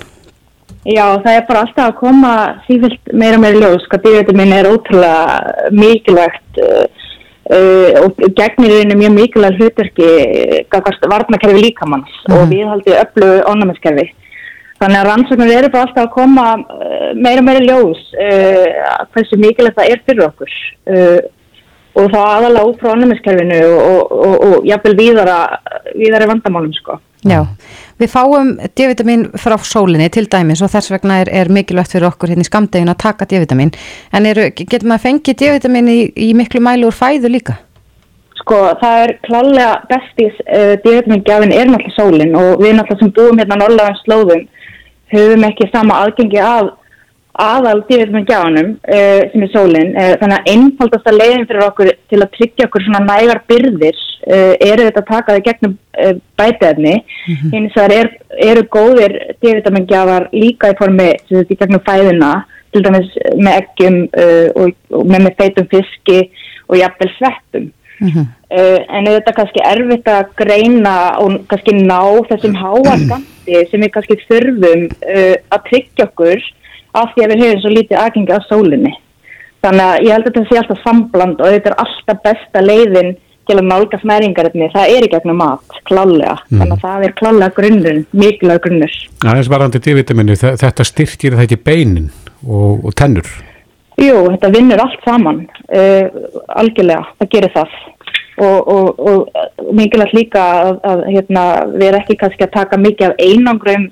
Já, það er bara alltaf að koma sífilt meira og meira ljós, hvað D-vitamin er ótrúlega mikilvægt uh, uh, og gegnir einu mjög mikilvægt hlutverki gafast varnakerfi líkamanns og við haldið öllu ónæmiskerfi. Þannig að rannsóknir eru bara alltaf að koma uh, meira og meira ljós uh, hversu mikilvægt það er fyrir okkur. Og þá aðalega út frá ónæmiskerfinu og, og, og, og jafnvel víðara, víðara vandamálum sko. Já, við fáum D-vitamin frá sólinni til dæmis og þess vegna er, er mikilvægt fyrir okkur hérna í skamdegin að taka D-vitamin en eru, getur maður fengið D-vitamin í, í miklu mælu úr fæðu líka? Sko, það er klálega bestis uh, D-vitamingjafin er náttúrulega sólin og við náttúrulega sem búum hérna norðlega slóðum höfum ekki sama aðgengi að aðal D-vitaminggjafanum uh, sem er sólin. Uh, þannig að einfaldasta leiðin fyrir okkur til að tryggja okkur svona nægar byrðir uh, eru þetta að taka það gegnum uh, bætiðefni. Hins vegar er, eru góðir D-vitamingjafar líka í formi í gegnum fæðuna, til dæmis með eggjum og, og með með feitum fiski og jafnvel sveppum. Uh, en þetta er kannski erfitt að greina og kannski ná þessum háa skamti sem við kannski þurfum að tryggja okkur af því að við höfum svo lítið aðgengi á sólinni. Þannig að ég held að þetta sé alltaf sambland og þetta er alltaf besta leiðin til að nálgast næringarefni. Það er í gegnum mat, klálega. Þannig að það er klálega grunnur, mikilvæg grunnur. Aðeins varandi D-vitaminu, þe- þetta styrkir það ekki beinin og, og tennur. Jú, þetta vinnur allt saman, uh, algjörlega, það gerir það. Og, og, og mikilvægt líka að, að hérna, við erum ekki kannski að taka mikið af einangrum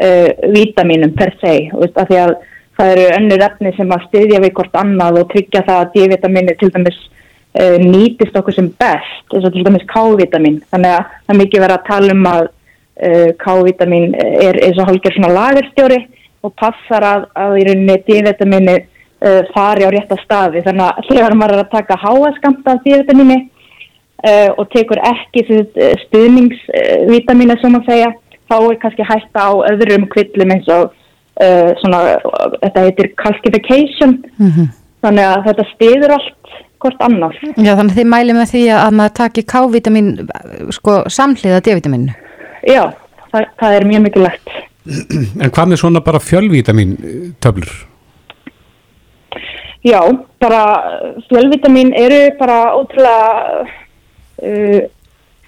uh, vítaminum per se, veist, af því að það eru önnur efni sem að styðja við hvort annað og tryggja það að D-vitamini til dæmis uh, nýtist okkur sem best, eins og til dæmis K-vitamin. Þannig að það er mikið verið að tala um að uh, K-vitamin er eins og hálfgerð svona lagerstjóri og passar að, að í rauninni D-vitamini uh, fari á rétta staði. Þannig að þegar maður er að taka háaskamta uh, og tekur ekki stuðningsvitamina sem að segja, þá er kannski hætta á öðrum kvillum eins og uh, svona, þetta heitir calcification, þannig að þetta stiður allt hvort annar. Já, þannig að þið mælið með því að maður taki K-vitamin sko samhliða D-vitaminu. Já, það, það er mjög mikilvægt. En hvað með svona bara fjölvítamin töflur? Já, bara fjölvitamin eru bara ótrúlega, uh,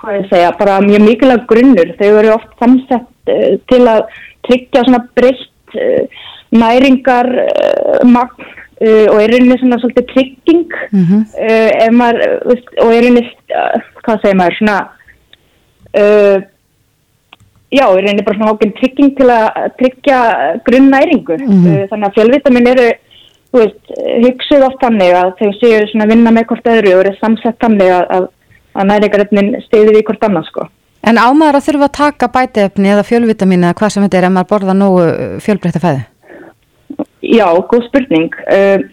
hvað ég segja, bara mjög mikilvæg grunnur. Þau eru oft samsett uh, til að tryggja svona breytt uh, næringar uh, magn og er rauninni svona svolítið trygging uh, ef maður, og er uh, hvað segir maður, svona, já, er rauninni bara svona ákveðin trygging til að tryggja grunnnæringu. Uh, þannig að fjölvitamin eru veist, hugsuð oft þannig að þau séu vinna með hvort öðru og eru samsett þannig að, að, að næringarefnin stiði við hvort annað sko. En ámaður að þurfa að taka bætiefni eða fjölvitamin eða hvað sem þetta er ef maður borða nógu fjölbreytta fæði? Já, góð spurning. Uh,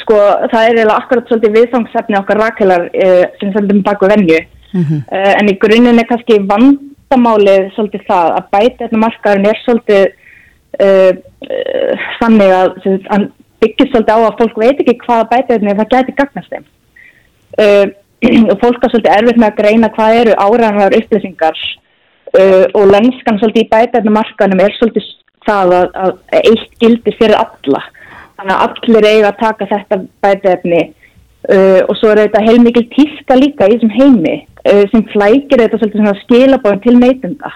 sko, það er eiginlega akkurat svolítið viðfangsefni okkar rakelar uh, sem svolítið baku venju. Uh, en í grunninn er kannski vandamálið svolítið það að bætiefni markaðurinn er svolítið uh, uh, þannig að, hann byggir svolítið á að fólk veit ekki hvaða bætiefni það gæti gagnast þeim. Uh, og fólk er svolítið erfitt með að greina hvað eru áræðanar upplýsingar uh, og lenskan svolítið í bætiefni markaðunum er svolítið það að, að eitt gildi fyrir alla. Þannig að allir eiga að taka þetta bætiefni uh, og svo er þetta heilmikil tíska líka í þessum heimi uh, sem flækir þetta svolítið svona skilabóðin til neytunda.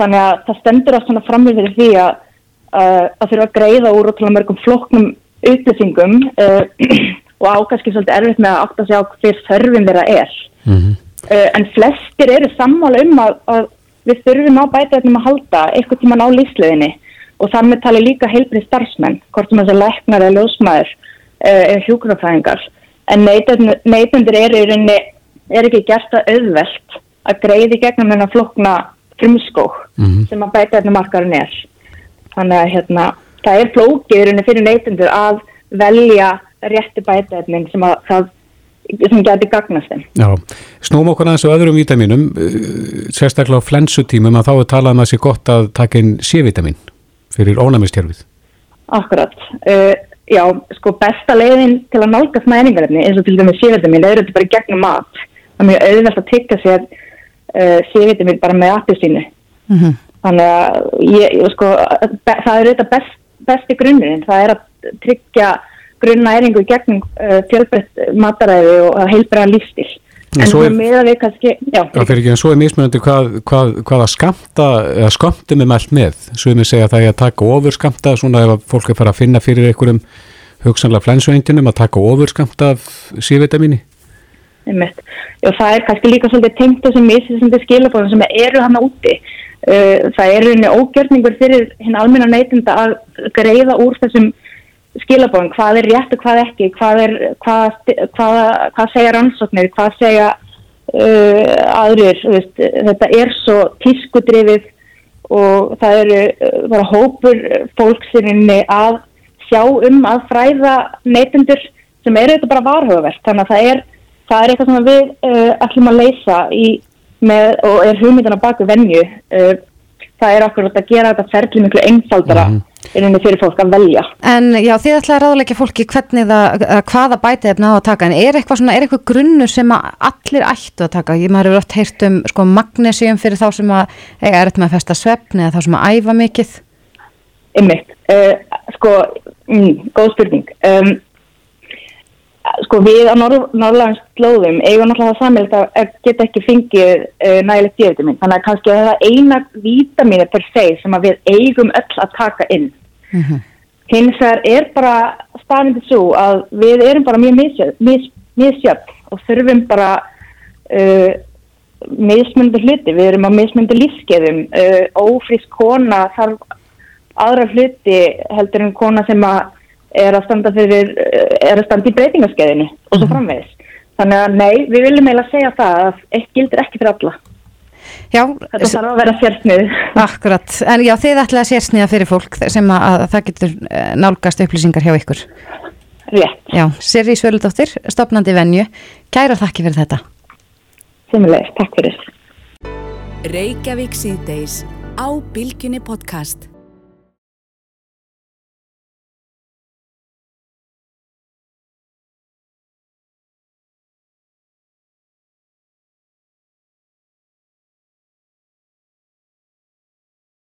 Þannig að það stendur að svona framið fyrir því að að þurfa að greiða úr ótrúlega mörgum floknum upplýsingum uh, og ákvæmski svolítið erfitt með að átta sig á hver þörfin þeirra er. Uh, en flestir eru sammála um að, að við þurfum á bætaðnum að halda eitthvað tíman á lífsleginni og það með tali líka heilbrið starfsmenn, hvort sem þess að læknar eða ljósmaður uh, eða hjúgrafæðingar en neytendur er í rauninni er ekki gert að auðvelt að greiði gegnum þennan flokna frumskók mm -hmm. sem að bæta þetta markarinn er þannig að hérna, það er flókið í rauninni fyrir neytendur að velja rétti bætaefnin sem að það sem geti gagnast þeim. Já, snúm okkur aðeins á öðrum vítaminum eh, sérstaklega á flensutímum að þá er talað um að það sé gott að taka inn C-vitamin fyrir ónæmistjörfið. Akkurat uh, já, sko besta leiðin til að nálgast næringarefni eins og til dæmis C-vitamin, það eru þetta bara gegnum mat það er mjög auðvelt að tikka sér uh, C-vitamin bara með appi sínu mm -hmm. þannig að ég, sko, það eru þetta best, besti grunnurinn, það er að tryggja grunnnæringu gegn uh, fjölbreytt mataræði og heilbræða lífstil. En svo er, kannski, en svo er mismunandi hvað, hvað, hvaða skamta, eða skamtum er mælt með. Svo er mér að segja að það er að taka ofur skamta, svona ef fólk er fara að finna fyrir einhverjum hugsanlega flensuendinum að taka ofur skamta af sívitamíni. Það er kannski líka svolítið tengt þessum misisandi skilabóðum sem eru hann úti. Uh, það er unni ógjörningur fyrir hinn almenna neytinda að greiða úr þessum skilabóðum, hvað er rétt og hvað ekki, hvað, er, hvað, hvað, hvað segja rannsóknir, hvað segja uh, aðrir, veist, þetta er svo tískudrifið og það eru uh, bara hópur fólksininni að sjá um að fræða neytundur sem eru þetta bara varhugavert, þannig að það er, það er eitthvað sem við uh, ætlum að leysa í með, og er hugmyndan að baka venju, uh, það er okkur að gera þetta ferli miklu einfaldara. Mm -hmm innan fyrir fólk að velja. En já, þið ætlaði að ráðleika fólki hvernig það, hvaða bætið efna á að taka, en er eitthvað svona, er eitthvað grunnu sem að allir ættu að taka? Ég maður hefur oft heyrt um sko magnesium fyrir þá sem að eiga erðt með að festa svefni eða þá sem að æfa mikið. Ymmiðt, uh, eh, sko, mm, góð spurning. Um, sko við á Norrlands slóðum eigum náttúrulega það samilegt að geta ekki fengið uh, nægilegt djöfitamin þannig að kannski það er eina vítaminu per se sem við eigum öll að taka inn. Mm -hmm. hins vegar er bara staðindið svo að við erum bara mjög misjöfn og þurfum bara uh, mismundu hluti, við erum á mismundu lífskeiðum, uh, ófrísk kona þarf aðra hluti heldur en kona sem að er að standa fyrir, er að standa í breytingaskeiðinu og svo mhm. framvegis. Þannig að nei, við viljum eiginlega segja það að eitt gildir ekki fyrir alla. Já, þetta þarf að vera sérsnið. Akkurat, en já, þið ætlaði að sérsniða fyrir fólk sem að, að það getur eh, nálgast upplýsingar hjá ykkur. Rétt. Já, Sirri Svöldóttir, stopnandi venju, kæra þakki fyrir þetta. Semilegis, takk fyrir. Reykjavík síðdeis á Bilginni podcast.